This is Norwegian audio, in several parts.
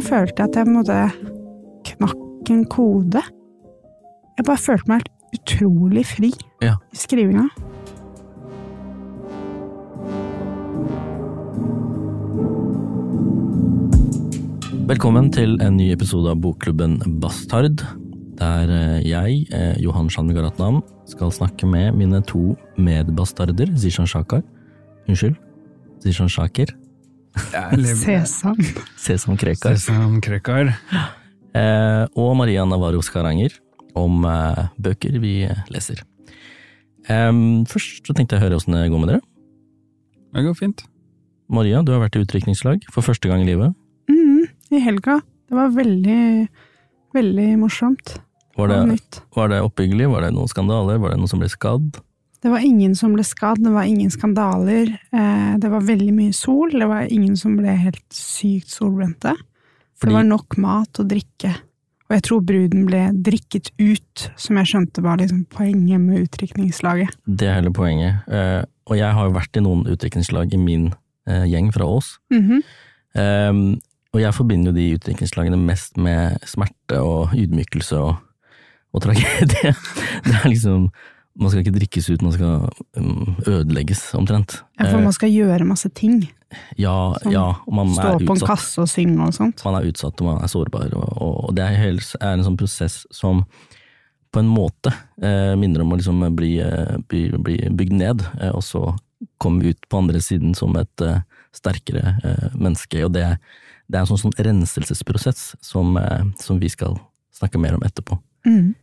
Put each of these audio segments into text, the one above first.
Da følte jeg at jeg på en måte knakk en kode. Jeg bare følte meg helt utrolig fri Ja. i skrivinga. Velkommen til en ny episode av Bokklubben Bastard, der eh, jeg, eh, Johan Shanmi Garatnam, skal snakke med mine to medbastarder, Zishan Shakar Unnskyld, Zishan Shaker, Sesam. Sesam Krekar, Sesam Krekar. eh, og Maria Navarro Skaranger om eh, bøker vi leser. Eh, først så tenkte jeg å høre åssen det går med dere. Det går fint. Maria, du har vært i utdrikningslag for første gang i livet. Mm, I helga. Det var veldig, veldig morsomt. Var det, var det oppbyggelig? Var det noen skandaler? Var det noen som ble skadd? Det var ingen som ble skadd, det var ingen skandaler. Eh, det var veldig mye sol, det var ingen som ble helt sykt solbrente. Fordi- Det var nok mat og drikke. Og jeg tror bruden ble drikket ut, som jeg skjønte var liksom poenget med utdrikningslaget. Det er hele poenget. Eh, og jeg har jo vært i noen utdrikningslag i min eh, gjeng fra Ås. Mhm. Um, og jeg forbinder jo de utdrikningslagene mest med smerte og ydmykelse og, og tragedie. Det er liksom Man skal ikke drikkes ut, man skal um, ødelegges, omtrent. Ja, for man skal gjøre masse ting. ja, sånn ja, og man Stå er på en kasse og synge og sånt. Man er utsatt, og man er sårbar, og, og, det er, helt, er en sånn prosess som på en måte eh, minner om å liksom bli, eh, bli, bli bygd ned, eh, og så komme ut på andre siden som et eh, sterkere eh, menneske. Og det, det er en sånn, sånn renselsesprosess som, eh, som vi skal snakke mer om etterpå. Mm.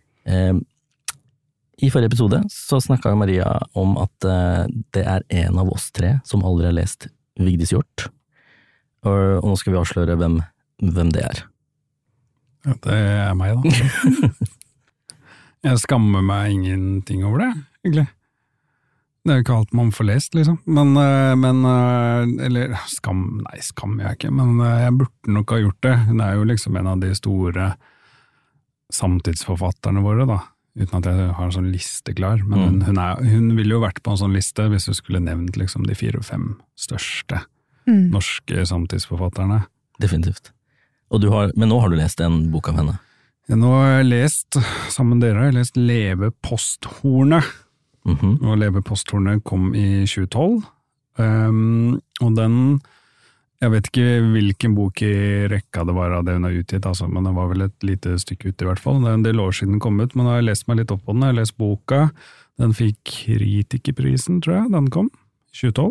I forrige episode så snakka Maria om at eh, det er en av oss tre som aldri har lest Vigdis Hjorth. Og, nå skal vi avsløre hvem, hvem det er. Ja, det er meg, da. Jeg skammer meg ingenting over det, egentlig. Det er jo ikke alt man får lest, liksom. Men, eh, men eh, Eller skam Nei, skammer jeg ikke, men jeg burde nok ha gjort det. Hun er jo liksom en av de store samtidsforfatterne våre, da. Uten at jeg har en sånn liste klar. Men Mm. hun, er, hun ville jo vært på en sånn liste hvis du skulle nevnt liksom de fire-fem største Mm. norske samtidsforfatterne. Definitivt. Og du har, men nå har du lest en bok av henne. Jeg Nå har jeg lest, sammen med dere, har jeg lest Leve posthornet. Mhm. Og Leve posthornet kom i 2012. Um, og den Jeg vet ikke hvilken bok i rekka det var av det hun har utgitt, altså, men det var vel et lite stykke ute i hvert fall. Det er en del år siden den kom ut, men nå har jeg lest meg litt opp på den. Jeg har lest boka. Den fikk Kritikerprisen, tror jeg, den kom. 2012.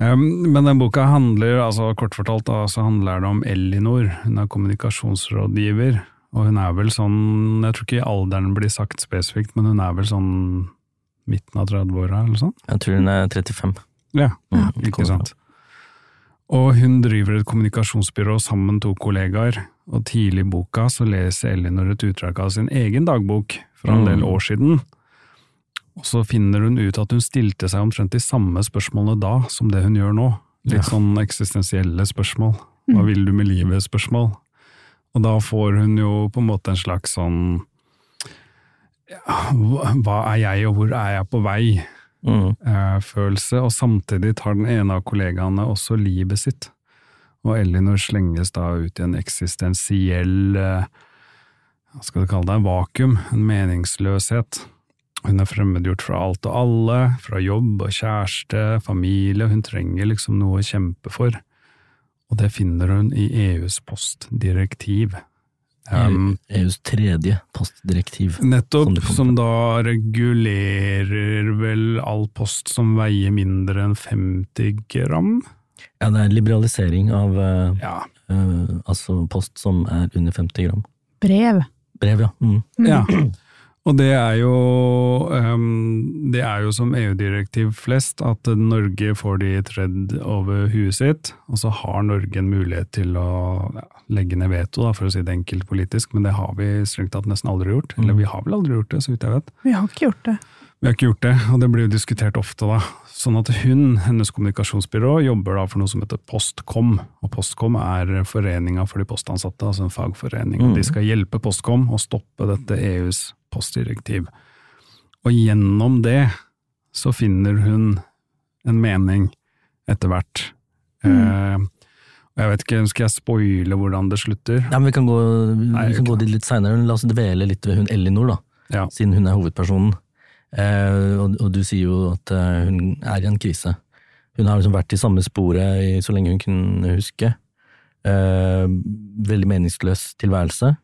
Um, men den boka handler, altså kort fortalt, da, så handler det om Elinor. Hun er kommunikasjonsrådgiver, og hun er vel sånn, jeg tror ikke alderen blir sagt spesifikt, men hun er vel sånn midten av 30-åra, eller sånn? Jeg tror hun er 35. Ja, Mm, ikke sant. Og hun driver et kommunikasjonsbyrå sammen med to kollegaer, og tidlig i boka så leser Elinor et utdrag av sin egen dagbok fra en del Mm. år siden. Og så finner hun ut at hun stilte seg omtrent de samme spørsmålene da som det hun gjør nå. Litt sånn eksistensielle spørsmål. Hva Mm. vil du med livet-spørsmål. Og da får hun jo på en måte en slags sånn ja, hva er jeg, og hvor er jeg på vei? Mm. eh, følelse, og samtidig tar den ene av kollegaene også livet sitt. Og Elinor slenges da ut i en eksistensiell eh, hva skal du kalle det, en vakuum, en meningsløshet. Hun er fremmedgjort fra alt og alle, fra jobb og kjæreste, familie, hun trenger liksom noe å kjempe for. og det finner hun i EUs postdirektiv. Um, EUs tredje postdirektiv. nettopp, Som som da regulerer vel all post som veier mindre enn 50 gram. Ja, det er liberalisering av eh, Ja, uh, altså post som er under 50 gram. Brev. Brev, ja. Mm. Ja. Og det er jo um, Det er jo som EU-direktiv flest, at Norge får de tredd over huet sitt, og så har Norge en mulighet til å ja, legge ned veto, da, for å si det enkelt politisk, men det har vi strengt tatt nesten aldri gjort. Eller vi har vel aldri gjort det, så vidt jeg vet. Vi har ikke gjort det. Vi har ikke gjort det, og det blir jo diskutert ofte, da. Sånn at hun, hennes kommunikasjonsbyrå, jobber da for noe som heter Postkom. Og Postkom er foreninga for de postansatte, altså en fagforening. Mm. de skal hjelpe Postkom å stoppe dette EUs postdirektiv. Og gjennom det så finner hun en mening etter hvert. Eh, jeg vet ikke, skal jeg spoile hvordan det slutter? Ja, men vi kan gå, Nei, vi kan gå dit litt seinere. La oss dvele litt ved hun Ellinor, da. Ja. Siden hun er hovedpersonen. Eh, og, du sier jo at eh, hun er i en krise. Hun har liksom vært i samme sporet i, så lenge hun kunne huske. Eh, veldig meningsløs tilværelse.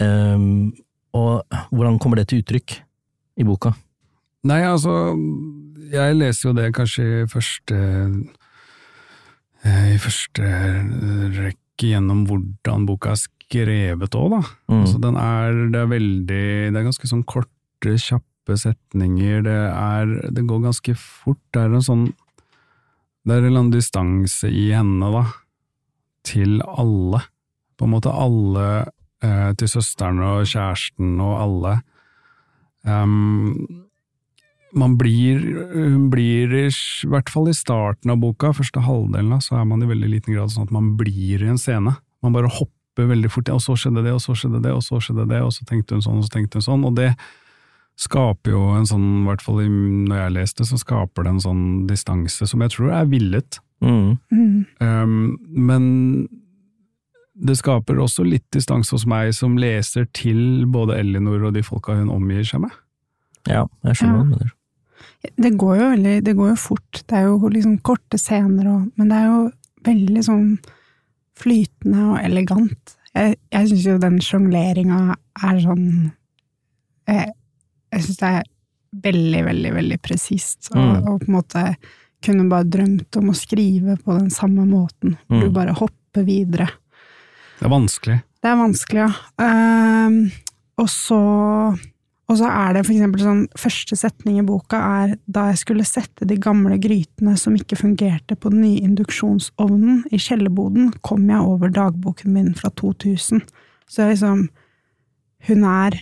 Og hvordan kommer det til uttrykk i boka? Nei, altså, jeg leser jo det kanskje i første I første rekke gjennom hvordan boka er skrevet òg, da. Mm. Altså, den er, det er veldig Det er ganske sånn korte, kjappe setninger, det er Det går ganske fort. Det er en sånn Det er en eller annen distanse i henne, da, til alle. På en måte alle eh, til søsteren og kjæresten og alle. Um, man blir, hun blir, i hvert fall i starten av boka, første halvdelen, da, så er man i veldig liten grad sånn at man blir i en scene. Man bare hopper veldig fort, og så skjedde det, og så skjedde det, og så skjedde det, og så tenkte hun sånn, og så tenkte hun sånn, og det skaper jo en sånn, i hvert fall når jeg leste, så skaper det en sånn distanse som jeg tror er villet. Mm. Um, men det skaper også litt distanse hos meg som leser til både Ellinor og de folka hun omgir seg med. Ja, jeg skjønner hva du mener. Det går jo veldig Det går jo fort. Det er jo liksom korte scener og Men det er jo veldig sånn flytende og elegant. Jeg, jeg syns jo den sjongleringa er sånn Jeg, jeg syns det er veldig, veldig, veldig presist. Og, Mm. og på en måte kunne bare drømt om å skrive på den samme måten. Mm. du bare hopper videre. Det er vanskelig. Det er vanskelig, ja. Ehm, og så og så er det for eksempel sånn Første setning i boka er da jeg skulle sette de gamle grytene som ikke fungerte på den nye induksjonsovnen i kjellerboden, kom jeg over dagboken min fra 2000. Så liksom Hun er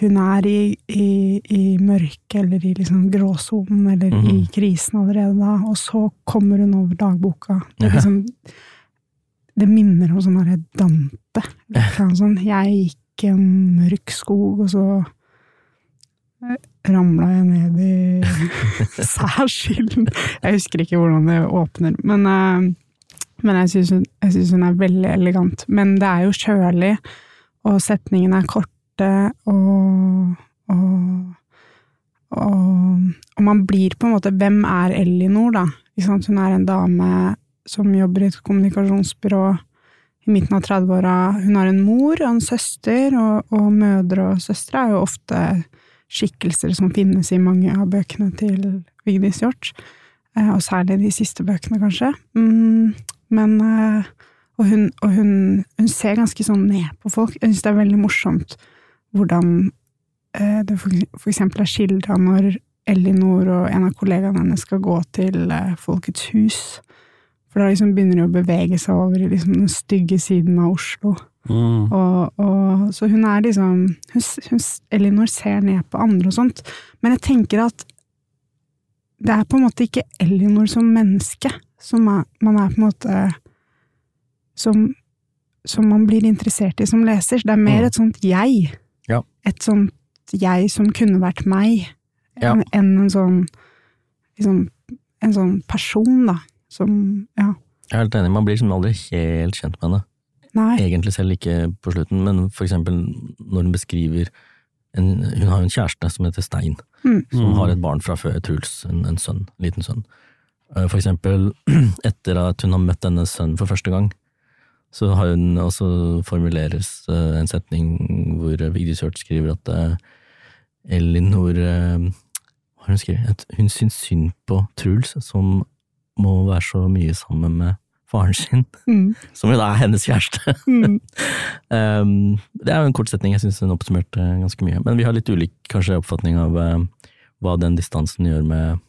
hun er i, i, i mørket, eller i liksom gråsonen, eller i Mhm. krisen allerede da, og så kommer hun over dagboka. Det, Ja. liksom, det minner om sånn derre Dante. Liksom, Sånn, jeg gikk i en mørk skog, og så ramla jeg ned i særskilden. Jeg husker ikke hvordan det åpner, men, eh, men jeg syns hun, hun er veldig elegant. Men det er jo kjølig, og setningene er korte, og, og, og, og man blir på en måte Hvem er Ellinor, da? Hun er en dame som jobber i et kommunikasjonsbyrå i midten av 30-åra. Hun har en mor og en søster, og, og mødre og søstre er jo ofte skikkelser som finnes i mange av bøkene til Vigdis Hjorth. Eh, og særlig de siste bøkene, kanskje. Mm, men eh, Og, hun, og hun, hun ser ganske sånn ned på folk. Jeg syns det er veldig morsomt hvordan eh, det for, eksempel er skildra når Ellinor og en av kollegaene hennes skal gå til eh, Folkets hus. For da liksom begynner de å bevege seg over i liksom den stygge siden av Oslo. Og, og, så hun er liksom hun, hun, Elinor ser ned på andre og sånt, men jeg tenker at det er på en måte ikke Elinor som menneske som er, man er på en måte som, som man blir interessert i som leser. Det er mer Mm. et sånt jeg. Et sånt jeg som kunne vært meg, Ja. enn en sånn liksom, en sånn person, da. Som Ja. Jeg er helt enig, man blir liksom aldri helt kjent med henne. Nei. Egentlig selv ikke på slutten, men for eksempel når hun beskriver en, Hun har jo en kjæreste som heter Stein, Mm. som har et barn fra før, Truls, en, en sønn, liten sønn. Eh, For eksempel etter at hun har møtt denne sønnen for første gang, så har hun også formuleres eh, en setning hvor Vigdis Hjorth skriver at eh, Elinor eh, Hva har hun skrevet? At hun syns synd på Truls, som må være så mye sammen med faren sin, Mm. som jo da er hennes kjæreste. Mm. Um, det er jo en kort setning, jeg syns hun oppsummerte ganske mye. Men vi har litt ulik kanskje oppfatning av uh, hva den distansen gjør med,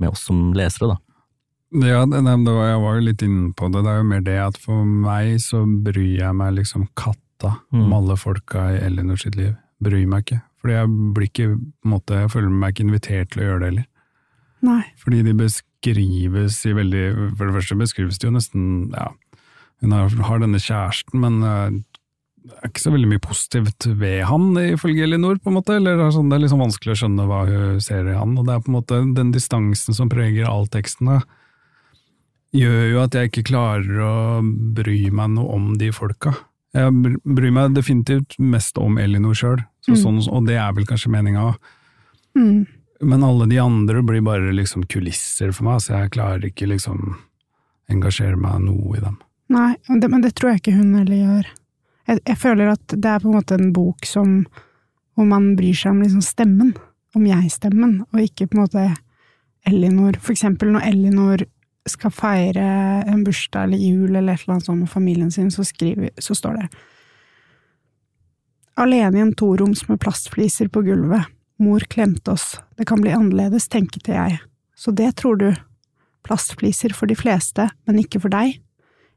med oss som lesere, da. Ja, det, det var, jeg var jo litt inne på det. Det er jo mer det at for meg så bryr jeg meg liksom katta om Mm. alle folka i Ellinor sitt liv. Bryr meg ikke. Fordi jeg blir ikke, på en måte, jeg føler meg ikke invitert til å gjøre det heller. Nei. Fordi de beskrives i veldig For det første beskrives det jo nesten ja, Hun har, har denne kjæresten, men eh, det er ikke så veldig mye positivt ved han, ifølge Elinor, på en måte. Eller det er, sånn, det er liksom vanskelig å skjønne hva hun ser i han. Og det er på en måte den distansen som preger all teksten, da, gjør jo at jeg ikke klarer å bry meg noe om de folka. Jeg bryr meg definitivt mest om Elinor sjøl, Mm. sånn, og det er vel kanskje meninga òg. Mm. Men alle de andre blir bare liksom kulisser for meg, så jeg klarer ikke liksom engasjere meg noe i dem. Nei, og det, men det tror jeg ikke hun heller gjør. Jeg, jeg føler at det er på en måte en bok som hvor man bryr seg om liksom stemmen, om jeg-stemmen, og ikke på en måte Elinor. For eksempel når Elinor skal feire en bursdag eller jul eller et eller annet sånt med familien sin, så, skriver, så står det Alene i en toroms med plastfliser på gulvet. Mor klemte oss. Det kan bli annerledes, tenkte jeg. Så det tror du. Plastfliser for de fleste, men ikke for deg.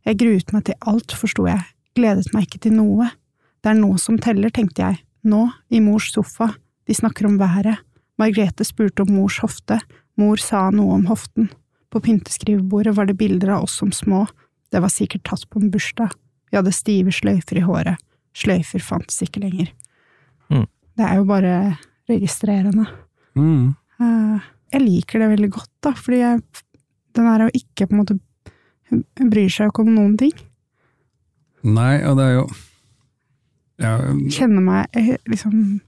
Jeg gruet meg til alt, forsto jeg, gledet meg ikke til noe. Det er noe som teller, tenkte jeg, nå, i mors sofa, de snakker om været. Margrethe spurte om mors hofte, mor sa noe om hoften. På pynteskrivebordet var det bilder av oss som små, det var sikkert tatt på en bursdag, vi hadde stive sløyfer i håret, sløyfer fantes ikke lenger. Mm. Det er jo bare registrerende. Mm. Eh, Jeg liker det veldig godt, da, fordi jeg, den er jo ikke på en måte Hun hun bryr seg jo ikke om noen ting. Nei, og det er jo ja, Kjenner meg liksom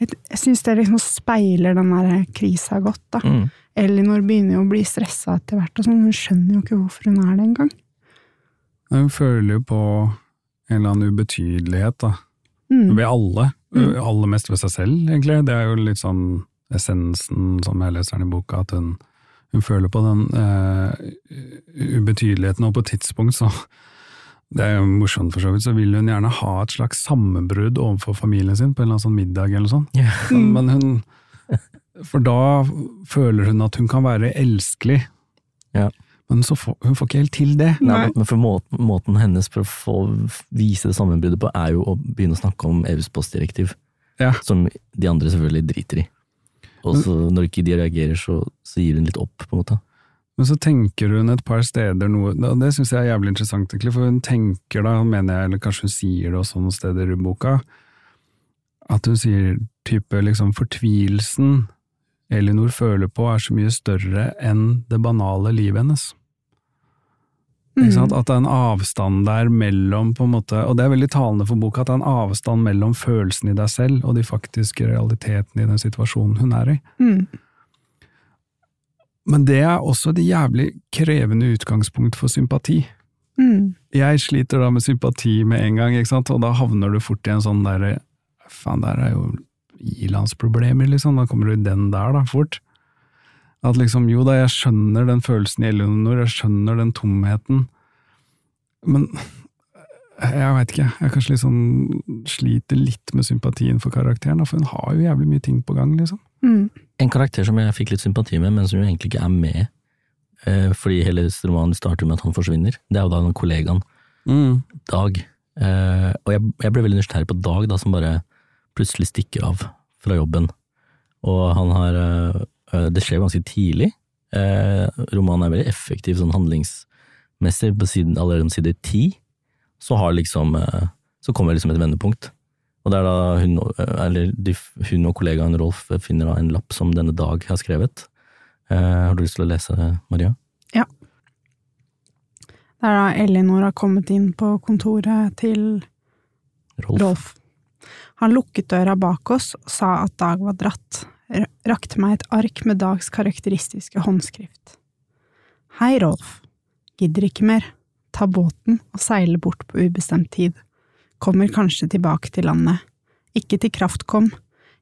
Jeg, syns det liksom speiler den der krisa godt, da. Mm. Elinor begynner jo å bli stressa etter hvert, og sånn, hun skjønner jo ikke hvorfor hun er det engang. Hun føler jo på en eller annen ubetydelighet, da. Mm. Ved alle. Mm. Aller mest ved seg selv, egentlig. Det er jo litt sånn essensen som jeg leser den i boka, at hun, hun føler på den eh, ubetydeligheten, og på et tidspunkt så det er jo morsomt for så vidt, så vil hun gjerne ha et slags sammenbrudd overfor familien sin på en eller annen sånn middag eller sånn. Ja. Mm. Men hun For da føler hun at hun kan være elskelig. Ja. Men så får, hun får ikke helt til det. Nei, Nei. men for måten, måten hennes for å få vise det sammenbruddet på, er jo å begynne å snakke om EUs postdirektiv. Ja. Som de andre selvfølgelig driter i. Og så når ikke de reagerer, så, så gir hun litt opp, på en måte. Men så tenker hun et par steder noe, og det syns jeg er jævlig interessant, egentlig, for hun tenker da, mener jeg, eller kanskje hun sier det også noen steder i boka, at hun sier type liksom fortvilelsen Elinor føler på er så mye større enn det banale livet hennes. Ikke sant? At det er en avstand der mellom, på en måte, og det er veldig talende for boka, at det er en avstand mellom følelsen i deg selv og de faktiske realitetene i den situasjonen hun er i. Mm. Men det er også et jævlig krevende utgangspunkt for sympati. Mm. Jeg sliter da med sympati med en gang, ikke sant, og da havner du fort i en sånn derre Faen, der er jo ilandsproblemer, liksom. Da kommer du i den der, da, fort. At liksom, jo da, jeg skjønner den følelsen i Eleonor, jeg skjønner den tomheten, men jeg veit ikke, jeg kanskje liksom sliter litt med sympatien for karakteren, for hun har jo jævlig mye ting på gang, liksom. Mm. En karakter som jeg fikk litt sympati med, men som jo egentlig ikke er med, eh, fordi hele romanen starter med at han forsvinner, det er jo da den kollegaen Dag. Eh, og jeg, jeg ble veldig nysgjerrig på Dag, da, som bare plutselig stikker av fra jobben. Og han har eh, eh, Det skjer ganske tidlig. Eh, romanen er veldig effektiv sånn handlingsmessig. På siden, allerede om side ti så har liksom eh, Så kommer liksom et vendepunkt. Og det er da hun, eller de, hun og kollegaen Rolf finner da en lapp som denne Dag har skrevet. Eh, har du lyst til å lese, Maria? Ja. Det er da Elinor har kommet inn på kontoret til Rolf? Rolf. Han lukket døra bak oss og sa at Dag var dratt, rakte meg et ark med Dags karakteristiske håndskrift. Hei, Rolf. Gidder ikke mer. Ta båten og seile bort på ubestemt tid. Kommer kanskje tilbake til landet. Ikke til Kraftkom.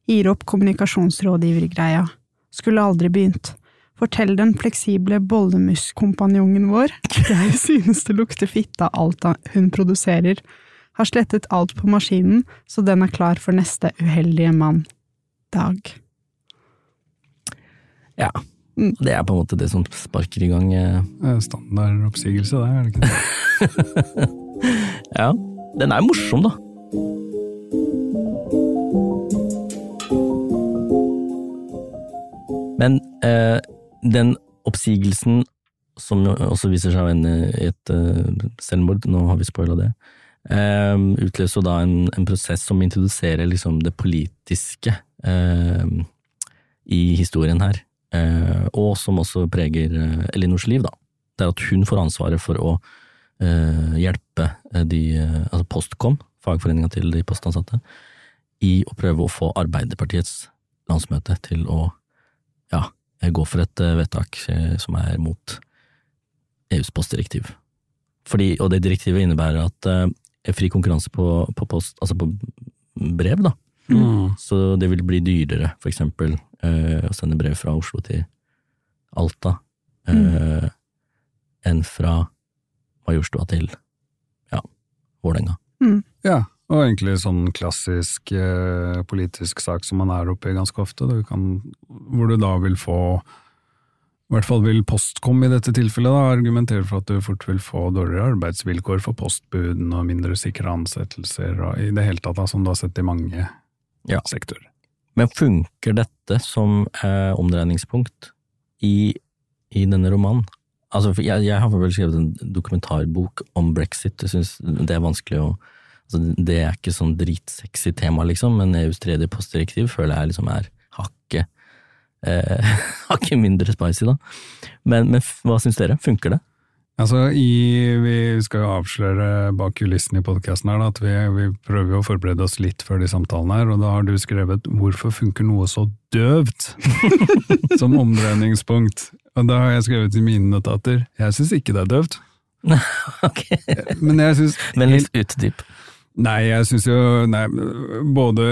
Gir opp kommunikasjonsrådgivergreia. Skulle aldri begynt. Fortell den fleksible bollemuskompanjongen vår. Jeg synes det lukter fitte av alt hun produserer. Har slettet alt på maskinen, så den er klar for neste uheldige mann. Dag. Ja. Det er på en måte det som sparker i gang eh, Eh, Standard oppsigelse, det er det ikke det? Ja. Den er morsom, da. Men eh, den oppsigelsen, som jo også viser seg å ende i et eh, selvmord, nå har vi spoila det, eh, utløser jo da en, en prosess som introduserer liksom det politiske eh, i historien her, eh, og som også preger eh, Elinors liv, da. Det er at hun får ansvaret for å hjelpe eh, de, eh, altså Postkom, fagforeninga til de postansatte, i å prøve å få Arbeiderpartiets landsmøte til å ja, gå for et eh, vedtak eh, som er mot EUs postdirektiv. Fordi, og det direktivet innebærer at eh, fri konkurranse på, på post, altså på brev, da. Mm. Så det vil bli dyrere, for eksempel, eh, å sende brev fra Oslo til Alta, eh, enn fra Majorstua til, ja, Vålerenga. Ja, og egentlig sånn klassisk eh, politisk sak som man er oppe i ganske ofte, du kan, hvor du da vil få i hvert fall vil Postkom i dette tilfellet da, argumentere for at du fort vil få dårligere arbeidsvilkår for postbuden og mindre sikre ansettelser og i det hele tatt, da, som du har sett i mange Ja. sektorer. Men funker dette som eh, omdreiningspunkt i, i denne romanen? Altså, jeg, jeg har vel skrevet en dokumentarbok om brexit, jeg synes det er vanskelig å altså, Det er ikke sånn dritsexy tema, liksom, men EUs tredje postdirektiv føler jeg liksom er hakket eh, hakket mindre spicy, da. Men, men hva syns dere? Funker det? Altså, i, Vi skal jo avsløre bak kulissene i podkasten her da, at vi, vi prøver å forberede oss litt før de samtalene her, og da har du skrevet 'Hvorfor funker noe så døvt?' som omdreiningspunkt. Og da har jeg skrevet i mine notater 'Jeg syns ikke det er døvt', okay. men jeg syns Men litt utdyp. Nei, jeg syns jo nei, Både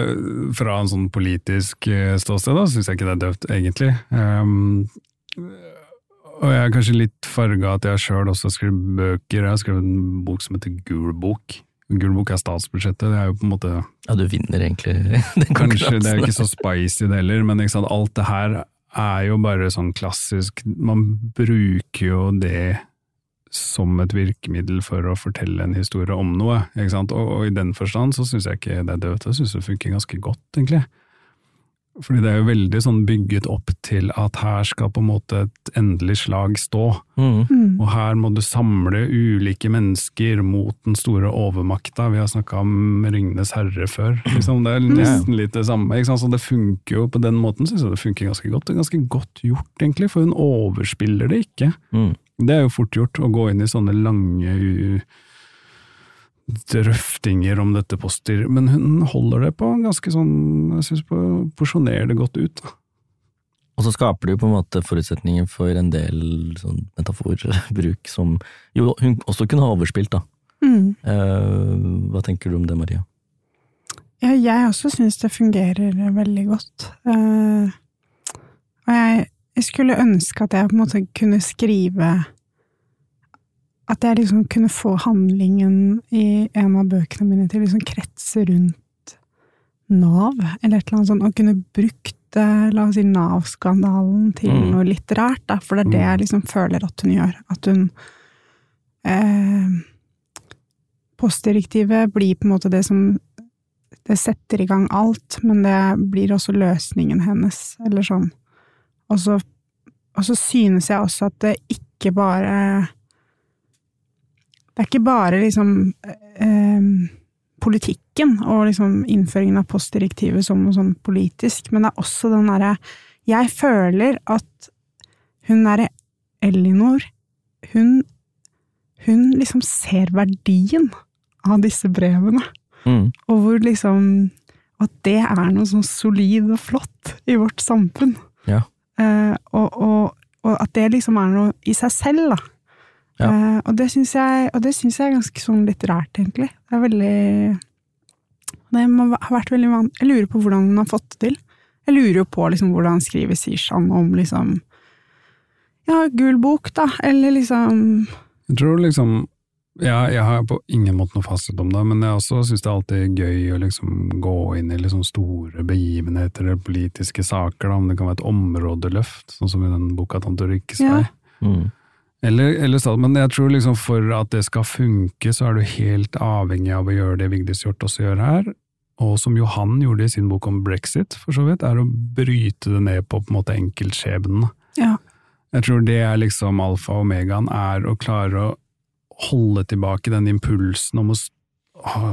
fra en sånn politisk eh, ståsted, da, syns jeg ikke det er døvt, egentlig. Um, og jeg er kanskje litt farga at jeg sjøl også har skrevet bøker. Jeg har skrevet en bok som heter Gul bok. Gul bok er statsbudsjettet. Det er jo på en måte Ja, du vinner egentlig den Kanskje det er jo ikke så spicy det heller, men sant? alt det her er jo bare sånn klassisk Man bruker jo det som et virkemiddel for å fortelle en historie om noe. ikke sant? Og, og i den forstand så syns jeg ikke det er døvt, jeg syns det funker ganske godt, egentlig. Fordi det er jo veldig sånn bygget opp til at her skal på en måte et endelig slag stå. Mm. Mm. Og her må du samle ulike mennesker mot den store overmakta. Vi har snakka om Ringenes herre før. Liksom. Det er nesten litt det samme. Ikke sant? Så det funker jo på den måten, syns jeg det funker ganske godt. Det er ganske godt gjort, egentlig, for hun overspiller det ikke. Mm. Det er jo fort gjort å gå inn i sånne lange u- drøftinger om dette poster, men hun holder det på ganske sånn Jeg syns porsjonerer det godt ut. Da. Og så skaper det jo på en måte forutsetninger for en del sånn metaforbruk som jo hun også kunne ha overspilt, da. Mm. Uh, hva tenker du om det, Maria? Ja, jeg også syns det fungerer veldig godt. Uh, og jeg, jeg skulle ønske at jeg på en måte kunne skrive At jeg liksom kunne få handlingen i en av bøkene mine til å liksom kretse rundt Nav, eller et eller annet sånt, og kunne brukt la oss si Nav-skandalen til Mm. noe litterært, da, for det er det jeg liksom føler at hun gjør. At hun eh, Postdirektivet blir på en måte det som det setter i gang alt, men det blir også løsningen hennes, eller sånn. Og så, og så synes jeg også at det ikke bare Det er ikke bare liksom eh, politikken og liksom innføringen av postdirektivet som noe sånn politisk, men det er også den derre Jeg føler at hun derre Elinor, hun hun liksom ser verdien av disse brevene. Mm. Og hvor liksom At det er noe sånn solid og flott i vårt samfunn. Ja. Eh, og, og, og at det liksom er noe i seg selv, da. Ja. Uh, og det syns jeg, synes jeg er ganske sånn litterært, egentlig. Det er veldig Det må ha vært veldig van... Jeg lurer på hvordan hun har fått det til. Jeg lurer jo på liksom hvordan skriver Sishan om liksom Ja, gul bok, da, eller liksom Jeg tror liksom ja, jeg har på ingen måte noe fasit om det, men jeg også syns det er alltid gøy å liksom gå inn i liksom store begivenheter eller politiske saker, da, om det kan være et områdeløft, sånn som i den boka Tante Rikkes Ja. Mm. Eller, eller stat- men jeg tror liksom for at det skal funke, så er du helt avhengig av å gjøre det Vigdis Hjorth også gjør her, og som Johan gjorde i sin bok om brexit, for så vidt, er å bryte det ned på på en måte enkeltskjebnene. Ja. Jeg tror det er liksom alfa og omegaen, er å klare å holde tilbake den impulsen om å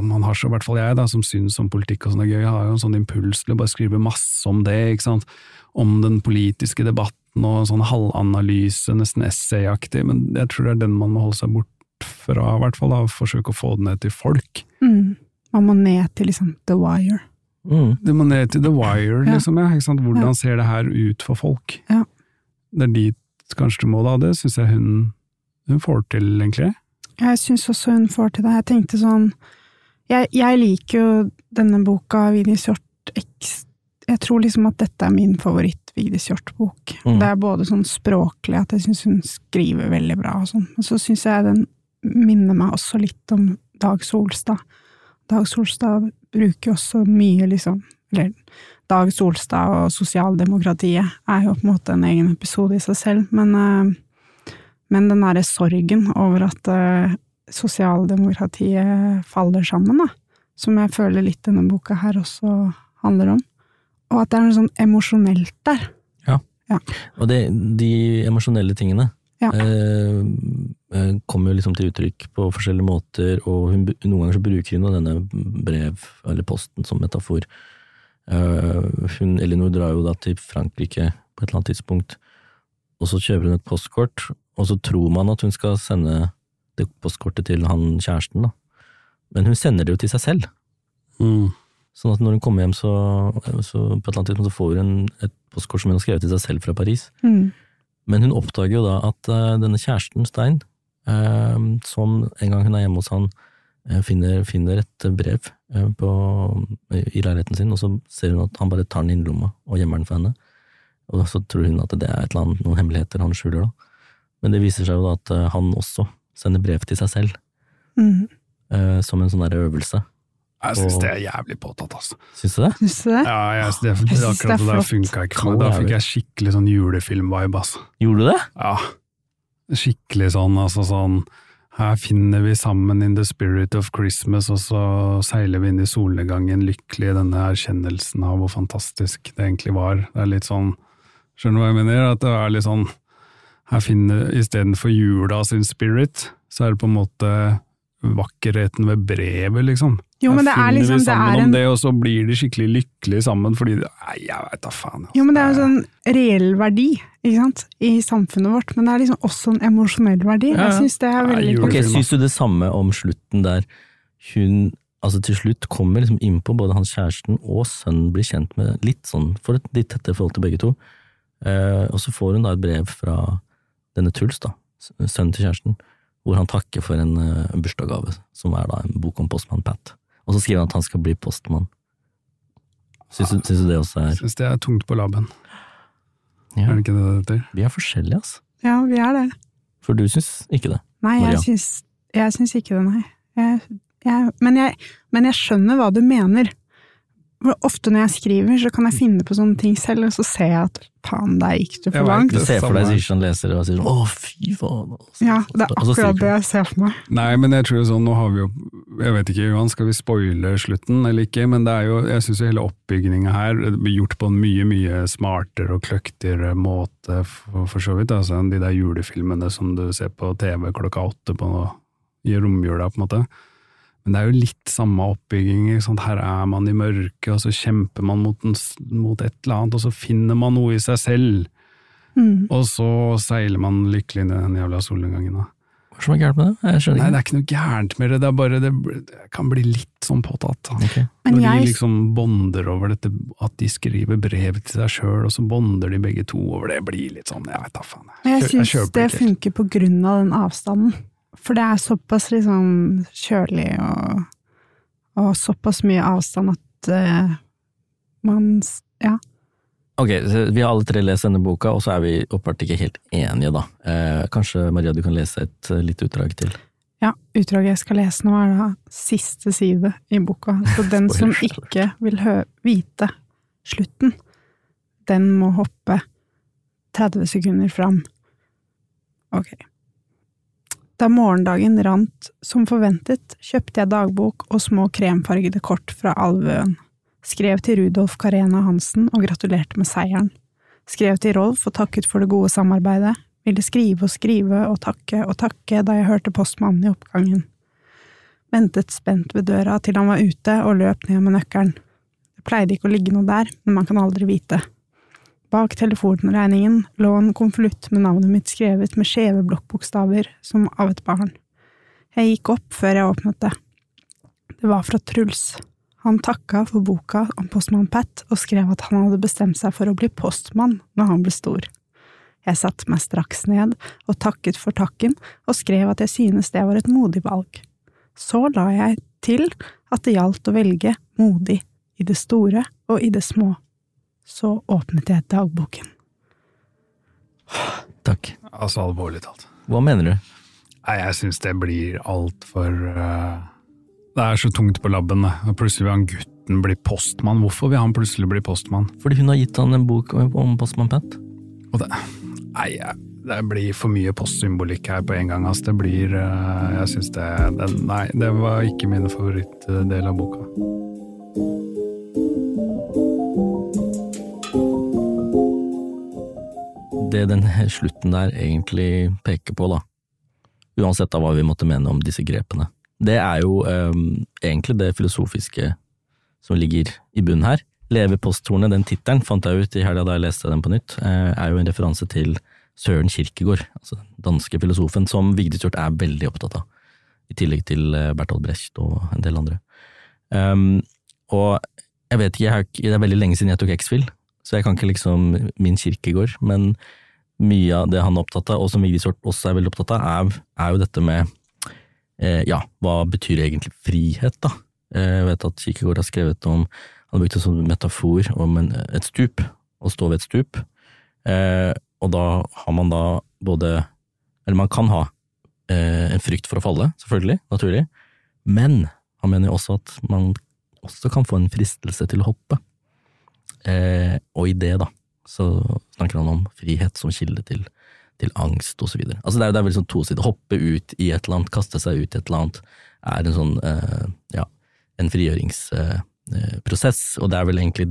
Man har så, i hvert fall jeg, da, som syns om politikk og sånn er gøy, har jo en sånn impuls til å bare skrive masse om det, ikke sant, om den politiske debatten og sånn halvanalyse, nesten essayaktig, men jeg tror det er den man må holde seg bort fra, i hvert fall, da, forsøke å få det ned til folk. mm, Man må ned til liksom The Wire. Mm. Det må ned til the wire, liksom, ja, ikke sant, hvordan Ja. ser det her ut for folk? Ja. Det er dit kanskje du må da, det syns jeg hun, hun får til, egentlig. Jeg syns også hun får til det. Jeg tenkte sånn Jeg, jeg liker jo denne boka, Vigdis Hjorth X. Jeg tror liksom at dette er min favoritt-Vigdis Hjorth-bok. Mm. Det er både sånn språklig, at jeg syns hun skriver veldig bra og sånn, men så syns jeg den minner meg også litt om Dag Solstad. Dag Solstad bruker jo også mye, liksom Eller Dag Solstad og sosialdemokratiet er jo på en måte en egen episode i seg selv, men eh, men den derre sorgen over at uh, sosialdemokratiet faller sammen, da, som jeg føler litt denne boka her også handler om, og at det er noe sånn emosjonelt der. Ja, Og det, de emosjonelle tingene Ja. eh, eh, kommer jo liksom til uttrykk på forskjellige måter, og hun, noen ganger så bruker hun denne brev, eller posten, som metafor. Eh, hun, Elinor drar jo da til Frankrike på et eller annet tidspunkt, og så kjøper hun et postkort, og så tror man at hun skal sende det postkortet til han kjæresten, da. Men hun sender det jo til seg selv. Sånn at når hun kommer hjem, så, så på et eller annet tidspunkt så får hun et postkort som hun har skrevet til seg selv fra Paris. Mm. Men hun oppdager jo da at uh, denne kjæresten, Stein, uh, som en gang hun er hjemme hos han, uh, finner, finner et brev på, i leiligheten sin, og så ser hun at han bare tar den inn i lomma og gjemmer den for henne. Og så tror hun at det er et eller annet, noen hemmeligheter han skjuler, da. Men det viser seg jo da at eh, han også sender brev til seg selv, Mm. uh, som en sånn der øvelse. Jeg syns det er jævlig påtatt, altså. Syns du det? Syns du det? Ja, jeg, det, Jeg synes det akkurat det der flott. funka ikke for meg. Da fikk jeg skikkelig sånn julefilm-vibe, altså. Gjorde du det? Ja, skikkelig sånn, altså sånn her finner vi sammen in the spirit of Christmas, og så seiler vi inn i solnedgangen lykkelig i denne erkjennelsen av hvor fantastisk det egentlig var. Det er litt sånn, skjønner du hva jeg mener? At det er litt sånn, her finner, istedenfor jula sin spirit, så er det på en måte vakkerheten ved brevet, liksom. Jo, men det er finner liksom vi det sammen er om det, og så blir de skikkelig lykkelige sammen, fordi Nei, jeg veit da faen. altså. Jo, men det er en sånn reell verdi, ikke sant, i samfunnet vårt, men det er liksom også en emosjonell verdi. Ja, ja. Jeg syns det er veldig ja. Ok, Syns du det samme om slutten der hun altså til slutt kommer liksom innpå både hans kjæresten og sønnen blir kjent med litt sånn, for et litt tettere forhold til begge to. Eh, og så får hun da et brev fra denne Truls, da, sønnen til kjæresten, hvor han takker for en uh, bursdagsgave, som er da en bok om postmann Pat. Og så skriver han at han skal bli postmann. Syns syns du det også er syns det er tungt på labben. ja, Er det ikke det det heter? Vi er forskjellige, altså. Ja, vi er det. For du syns ikke det. Nei, Maria? jeg syns, jeg syns ikke det, nei. Jeg, jeg, men, jeg, men jeg skjønner hva du mener. Ofte når jeg skriver, så kan jeg finne på sånne ting selv, og så ser jeg at faen, der gikk du for langt. Du ser for deg Zishan Sishan leser det og sier sånn 'Å, fy faen'. Ja, det er akkurat det jeg ser for meg. Nei, men jeg tror sånn, nå har vi jo Jeg vet ikke, Johan, skal vi spoile slutten eller ikke? Men det er jo, jeg syns jo hele oppbygninga her blir gjort på en mye, mye smartere og kløktigere måte, for, for så vidt. Altså enn de der julefilmene som du ser på TV klokka åtte på, i romjula, på en måte. Men det er jo litt samme oppbygging. ikke sant? Her er man i mørket, og så kjemper man mot, en, mot et eller annet, og så finner man noe i seg selv. Mm. Og så seiler man lykkelig ned den jævla solnedgangen. Hva er det som er gærent med det? Jeg Nei, det er ikke noe gærent med det, det er bare det, det kan bli litt sånn påtatt. Okay. Men Når de liksom bonder over dette, at de skriver brev til seg sjøl, og så bonder de begge to over det, blir litt sånn, jeg vet da faen. Jeg, jeg jeg syns det funker på grunn av den avstanden. For det er såpass liksom kjølig og, og såpass mye avstand at uh, man Ja. Ok, vi har alle tre lest denne boka, og så er vi åpenbart ikke helt enige, da. Eh, kanskje Maria, du kan lese et eh, lite utdrag til? Ja, utdraget jeg skal lese nå er da siste side i boka, så den som ikke vil vite slutten, den må hoppe 30 sekunder fram. Ok. Da morgendagen rant som forventet, kjøpte jeg dagbok og små kremfargede kort fra Alvøen. Skrev til Rudolf Karena Hansen og gratulerte med seieren. Skrev til Rolf og takket for det gode samarbeidet, ville skrive og skrive og takke og takke da jeg hørte postmannen i oppgangen. Ventet spent ved døra til han var ute og løp ned med nøkkelen. Det pleide ikke å ligge noe der, men man kan aldri vite. Bak telefonregningen lå en konvolutt med navnet mitt skrevet med skjeve blokkbokstaver, som av et barn. Jeg gikk opp før jeg åpnet det. Det var fra Truls. Han takka for boka om postmann Pat og skrev at han hadde bestemt seg for å bli postmann når han ble stor. Jeg satte meg straks ned og takket for takken og skrev at jeg synes det var et modig valg. Så la jeg til at det gjaldt å velge modig i det store og i det små. Så åpnet jeg dagboken. Takk. Altså alvorlig talt. Hva mener du? Nei, jeg syns det blir altfor uh, Det er så tungt på labben. Og plutselig vil han gutten bli postmann. Hvorfor vil han plutselig bli postmann? Fordi hun har gitt han en bok om om Postmann Pat? Og det, nei, det blir for mye postsymbolikk her på en gang. Altså. Det blir uh, Jeg syns det, det Nei, det var ikke min favorittdel av boka. Det den slutten der egentlig peker på, da, uansett av hva vi måtte mene om disse grepene, det er jo eh, egentlig det filosofiske som ligger i bunnen her. Leve den tittelen fant jeg ut i helga da jeg leste den på nytt, eh, er jo en referanse til Søren Kirkegård, altså den danske filosofen som Vigdis Hjorth er veldig opptatt av, i tillegg til eh, Bertolt Brecht og en del andre. Um, og jeg vet ikke, jeg har, det er veldig lenge siden jeg tok X-Fill, så jeg kan ikke liksom min kirkegård, men mye av det han er opptatt av, og som Vigdis også er veldig opptatt av, er, er jo dette med eh, ja, hva betyr egentlig frihet, da? Eh, Jeg vet at Kierkegaard har skrevet om, han har brukt det som metafor om en, et stup, å stå ved et stup, eh, og da har man da både, eller man kan ha eh, en frykt for å falle, selvfølgelig, naturlig, men han mener jo også at man også kan få en fristelse til å hoppe. Eh, og i det, da, så snakker han om frihet som kilde til, til angst, videre. Altså det er, det er vel sånn to sider. Hoppe ut i et eller annet, kaste seg ut i et eller annet, er en sånn, eh, ja, en frigjøringsprosess, og det er vel egentlig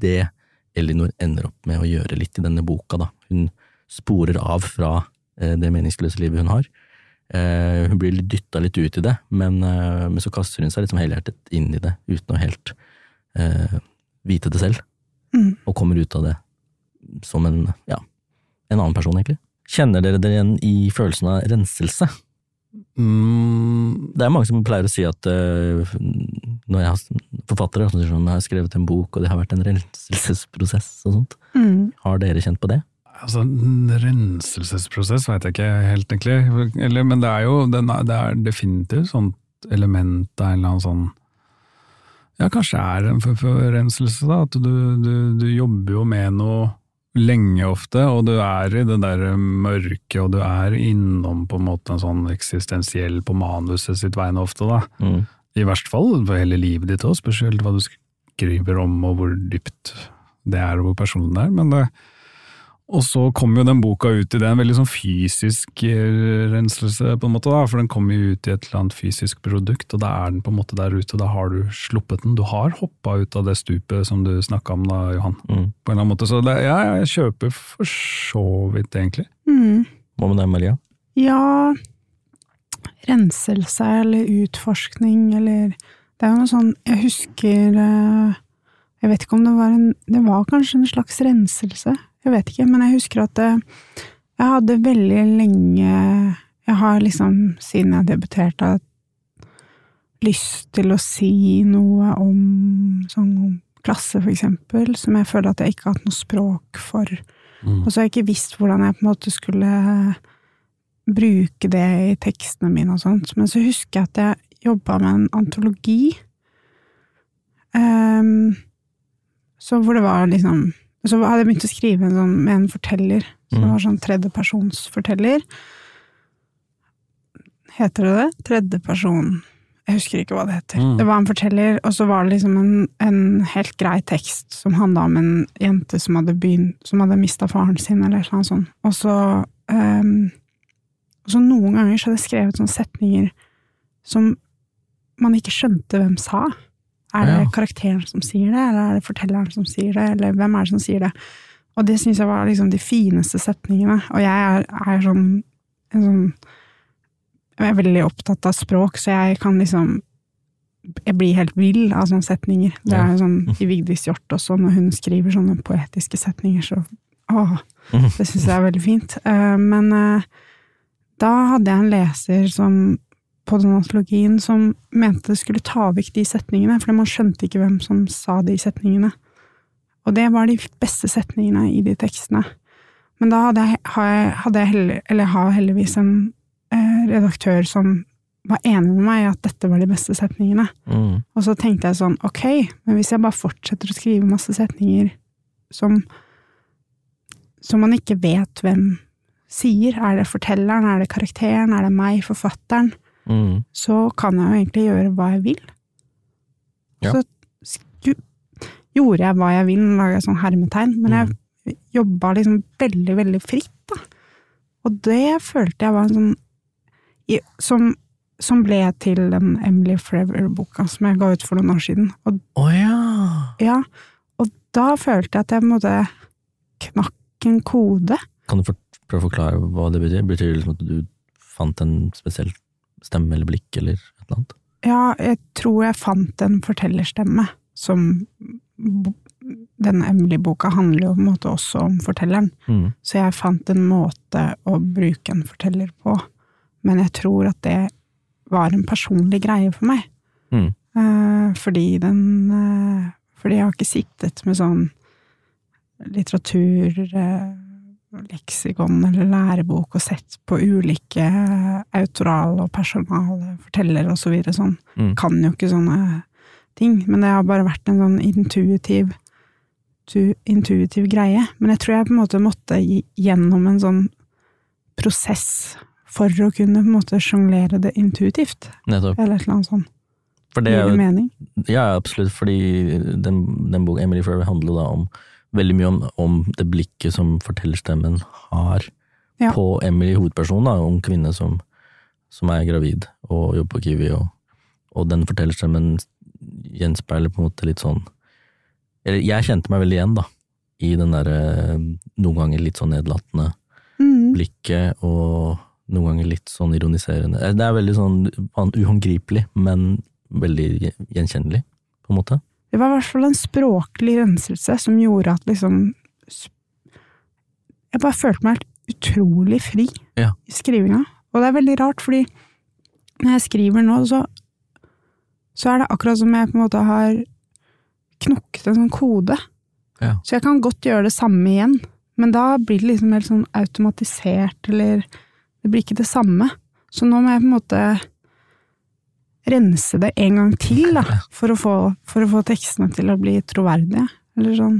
det Elinor ender opp med å gjøre litt i denne boka, da. Hun sporer av fra eh, det meningsløse livet hun har. Eh, hun blir dytta litt ut i det, men, eh, men så kaster hun seg liksom helhjertet inn i det, uten å helt eh, vite det selv, Mm. og kommer ut av det som en, ja, en annen person, egentlig. Kjenner dere dere igjen i følelsen av renselse? Mm, Det er mange som pleier å si at uh, når jeg har forfattere som sier sånn, jeg har skrevet en bok, og det har vært en renselsesprosess og sånt. Mm. Har dere kjent på det? altså, en renselsesprosess veit jeg ikke helt, egentlig. Eller, men det er jo den er, det er definitivt sånt element av en eller annen sånn Ja, kanskje det er en for, for renselse, da. At du, du, du jobber jo med noe lenge ofte, og du er i det der mørket, og du er innom på en måte en sånn eksistensiell på manuset sitt vegne ofte, da. Mm. I verst fall for hele livet ditt òg, spesielt hva du skriver om og hvor dypt det er og hvor personlig det er. Men det, og så kom jo den boka ut i det, en veldig sånn fysisk eh, renselse, på en måte, da, for den kom jo ut i et eller annet fysisk produkt, og da er den på en måte der ute, og da har du sluppet den. Du har hoppa ut av det stupet som du snakka om da, Johan, Mm. på en eller annen måte. Så det, ja, jeg kjøper for så vidt, egentlig. Mm. Hva med deg, Maria? Ja Renselse eller utforskning eller Det er jo noe sånn Jeg husker eh, Jeg vet ikke om det var en Det var kanskje en slags renselse. Jeg vet ikke, men jeg husker at jeg hadde veldig lenge Jeg har liksom, siden jeg debuterte, lyst til å si noe om sånn klasse, for eksempel, som jeg føler at jeg ikke har hatt noe språk for. Mm. Og så har jeg ikke visst hvordan jeg på en måte skulle bruke det i tekstene mine og sånt. Men så husker jeg at jeg jobba med en antologi. Um, så hvor det var liksom Så hadde jeg begynt å skrive en sånn, med en forteller. som Mm. var sånn tredjepersonsforteller. Heter det det? Tredjeperson Jeg husker ikke hva det heter. Mm. Det var en forteller, og så var det liksom en, en helt grei tekst som handla om en jente som hadde begynt Som hadde mista faren sin, eller noe sånt. Og så um, og så noen ganger så hadde jeg skrevet sånne setninger som man ikke skjønte hvem sa. Er det Ja. karakteren som sier det, eller er det fortelleren som sier det, eller hvem er det som sier det? Og det syns jeg var liksom de fineste setningene, og jeg er, er sånn en sånn Jeg er veldig opptatt av språk, så jeg kan liksom Jeg blir helt vill av sånne setninger. Det er jo sånn i Vigdis Hjorth også, når hun skriver sånne poetiske setninger, så åh, Mhm. det syns jeg er veldig fint. Eh, Men eh, da hadde jeg en leser som på den antologien som mente det skulle ta vekk de setningene, for man skjønte ikke hvem som sa de setningene. Og det var de beste setningene i de tekstene. Men da hadde jeg, hadde jeg heller, eller har heldigvis en eh, redaktør som var enig med meg i at dette var de beste setningene. Mm. Og så tenkte jeg sånn, ok, men hvis jeg bare fortsetter å skrive masse setninger som som man ikke vet hvem sier, er det fortelleren, er det karakteren, er det meg, forfatteren, Mm. så kan jeg jo egentlig gjøre hva jeg vil. Ja. Så gjorde jeg hva jeg vil, laga sånn hermetegn, men jeg jobba liksom veldig, veldig fritt, da. Og det følte jeg var en sånn som, som ble til den Emily Forever-boka som jeg ga ut for noen år siden. Og oh, ja! ja, og da følte jeg at jeg måte knakk en kode. Kan du for, prøve å forklare hva det betyr? Betyr det liksom at du fant en spesiell stemme eller blikk eller et eller annet? Ja, jeg tror jeg fant en fortellerstemme som Denne Emily-boka handler jo på en måte også om fortelleren, Mm. så jeg fant en måte å bruke en forteller på. Men jeg tror at det var en personlig greie for meg. Mm. Eh, fordi den eh, Fordi jeg har ikke sittet med sånn litteratur, eh, leksikon eller lærebok og sett på ulike autoral og personale fortellere og så videre sånn. Mm. Kan jo ikke sånne ting, men det har bare vært en sånn intuitiv tu, intuitiv greie. Men jeg tror jeg på en måte måtte gjennom en sånn prosess for å kunne på en måte sjonglere det intuitivt, Nettopp. eller et eller annet sånt. For det er jo mening? Ja, absolutt, fordi den, den boka Emily Furry handler da om veldig mye om, om det blikket som fortellerstemmen har Ja. på Emily, hovedpersonen, da, ung kvinne som, som er gravid og jobber på Kiwi, og, og den fortellerstemmen gjenspeiler på en måte litt sånn Eller jeg kjente meg veldig igjen, da, i den derre noen ganger litt sånn nedlatende Mm. blikket, og noen ganger litt sånn ironiserende. Det er veldig sånn uhåndgripelig, men veldig gjenkjennelig, på en måte. Det var i hvert fall en språklig renselse som gjorde at liksom Jeg bare følte meg helt utrolig fri Ja. i skrivinga. Og det er veldig rart, fordi når jeg skriver nå, så, så er det akkurat som jeg på en måte har knokket en sånn kode. Ja. Så jeg kan godt gjøre det samme igjen, men da blir det liksom helt sånn automatisert, eller det blir ikke det samme. Så nå må jeg på en måte rense det en gang til, da, for å få, for å få tekstene til å bli troverdige. Eller sånn.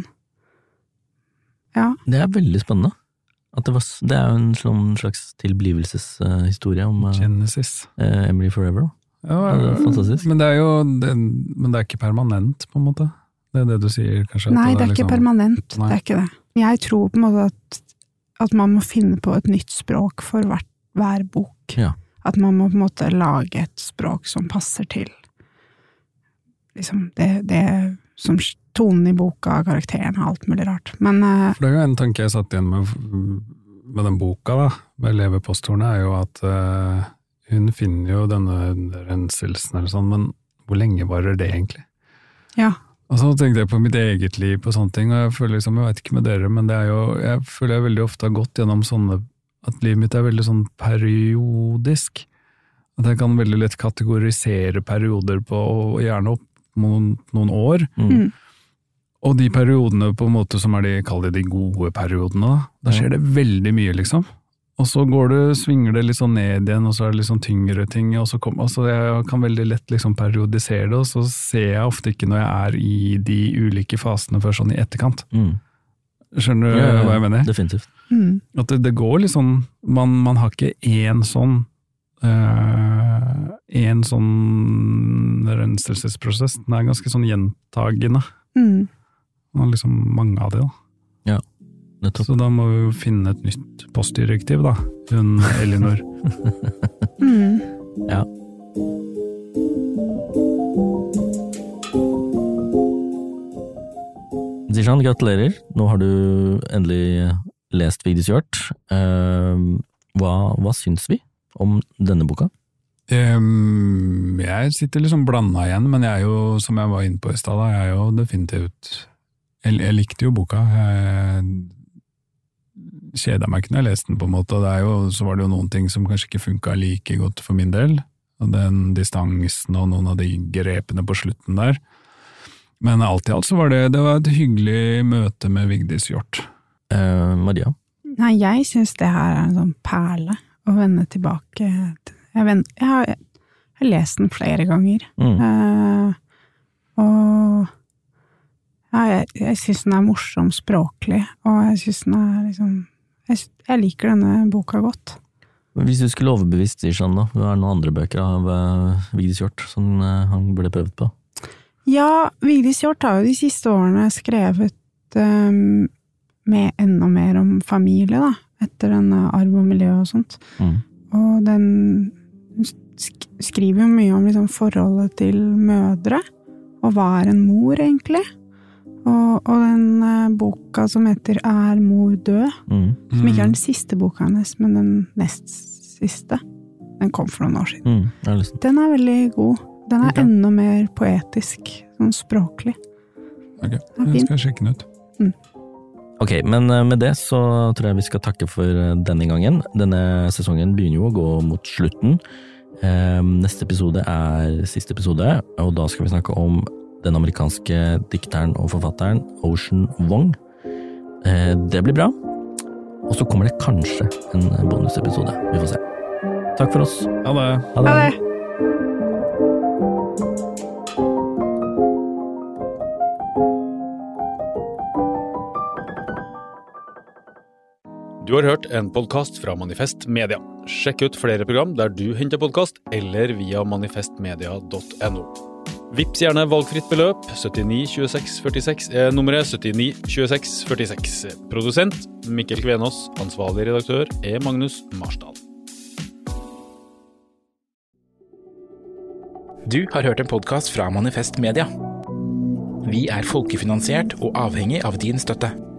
Ja. Det er veldig spennende. At det, var, det er jo en sånn slags tilblivelseshistorie om eh, Genesis. eh, Emily Forever. Ja, det er fantastisk. Men det er jo det, Men det er ikke permanent, på en måte? Det er det du sier, kanskje? Nei, det er ikke liksom- permanent. Nei. Det er ikke det. Jeg tror på en måte at, at man må finne på et nytt språk for hvert, hver bok. Ja. At man må på en måte lage et språk som passer til liksom det, det som tonen i boka, karakteren og alt mulig rart. Men eh, For det er jo en tanke jeg satt igjen med, med den boka, da, med leverposthornet, er jo at uh, hun finner jo denne renselsen eller sånn, men hvor lenge varer det egentlig? ja. Og så tenkte jeg på mitt eget liv på sånne ting, og jeg føler liksom, jeg vet ikke med dere, men det er jo, jeg føler jeg veldig ofte har gått gjennom sånne at livet mitt er veldig sånn periodisk. At jeg kan veldig lett kategorisere perioder på og gjerne opp mot noen år. Mm. Og de periodene på en måte som er de, kall det de gode periodene. Da skjer det veldig mye, liksom. Og så går det, svinger det litt sånn ned igjen, og så er det litt sånn tyngre ting. og så kom, altså Jeg kan veldig lett liksom periodisere det, og så ser jeg ofte ikke når jeg er i de ulike fasene før sånn i etterkant. Mm. Skjønner du Ja, ja, ja. hva jeg mener? Definitivt. Mm. At det, det går litt sånn man, man har ikke én sånn Én sånn renselsesprosess. Den er ganske sånn gjentagende. Mm. Man har liksom mange av det, da. Nettopp. Så da må vi jo finne et nytt postdirektiv, da. Hun Elinor. Mm. Ja. Zishan, gratulerer. Nå har du endelig lest Vigdis Hjorth. Eh, hva, hva syns vi om denne boka? Um, jeg sitter liksom blanda igjen, men jeg er jo, som jeg var inne på i stad, jeg er jo definitivt jeg, jeg likte jo boka. Jeg kjeda meg ikke når jeg leste den, på en måte. og jo, så var det jo noen ting som kanskje ikke funka like godt for min del. Den distansen og noen av de grepene på slutten der. Men alt i alt så var det, det var et hyggelig møte med Vigdis Hjorth. Eh, Maria? Nei, jeg syns det her er en sånn perle å vende tilbake til. Jeg, vend, jeg, har, jeg har lest den flere ganger, Mm. eh, og ja, jeg, jeg syns den er morsom språklig, og jeg syns den er liksom jeg, jeg liker denne boka godt. Hvis du skulle overbevist Ishan, da? Hva er noen andre bøker av uh, Vigdis Hjorth som uh, han burde prøvd på? Ja, Vigdis Hjorth har jo de siste årene skrevet ehm, med enda mer om familie, da, etter denne arv og miljø og sånt. Mm. Og den sk skriver jo mye om liksom forholdet til mødre, og hva er en mor, egentlig? Og, og den uh, boka som heter Er mor død, Mm. som ikke er den siste boka hennes, men den nest siste, den kom for noen år siden. Mm. Til. Den er veldig god. Den er okay. enda mer poetisk, sånn språklig. Ok, skal jeg sjekke den ut. Ok, men eh, med det så tror jeg vi skal takke for eh, denne gangen. Denne sesongen begynner jo å gå mot slutten. Eh, Neste episode er siste episode, og da skal vi snakke om den amerikanske dikteren og forfatteren Ocean Wong. Eh, Det blir bra. Og så kommer det kanskje en bonusepisode. Vi får se. Takk for oss. Ha det! Ha det! Du har hørt en podkast fra Manifest Media. Sjekk ut flere program der du henter podkast, eller via manifestmedia.no. Vips gjerne valgfritt beløp. 79 26 46 er nummeret 79 26 46. Produsent Mikkel Kvenås. Ansvarlig redaktør er Magnus Marsdal. Du har hørt en podkast fra Manifest Media. Vi er folkefinansiert og avhengig av din støtte.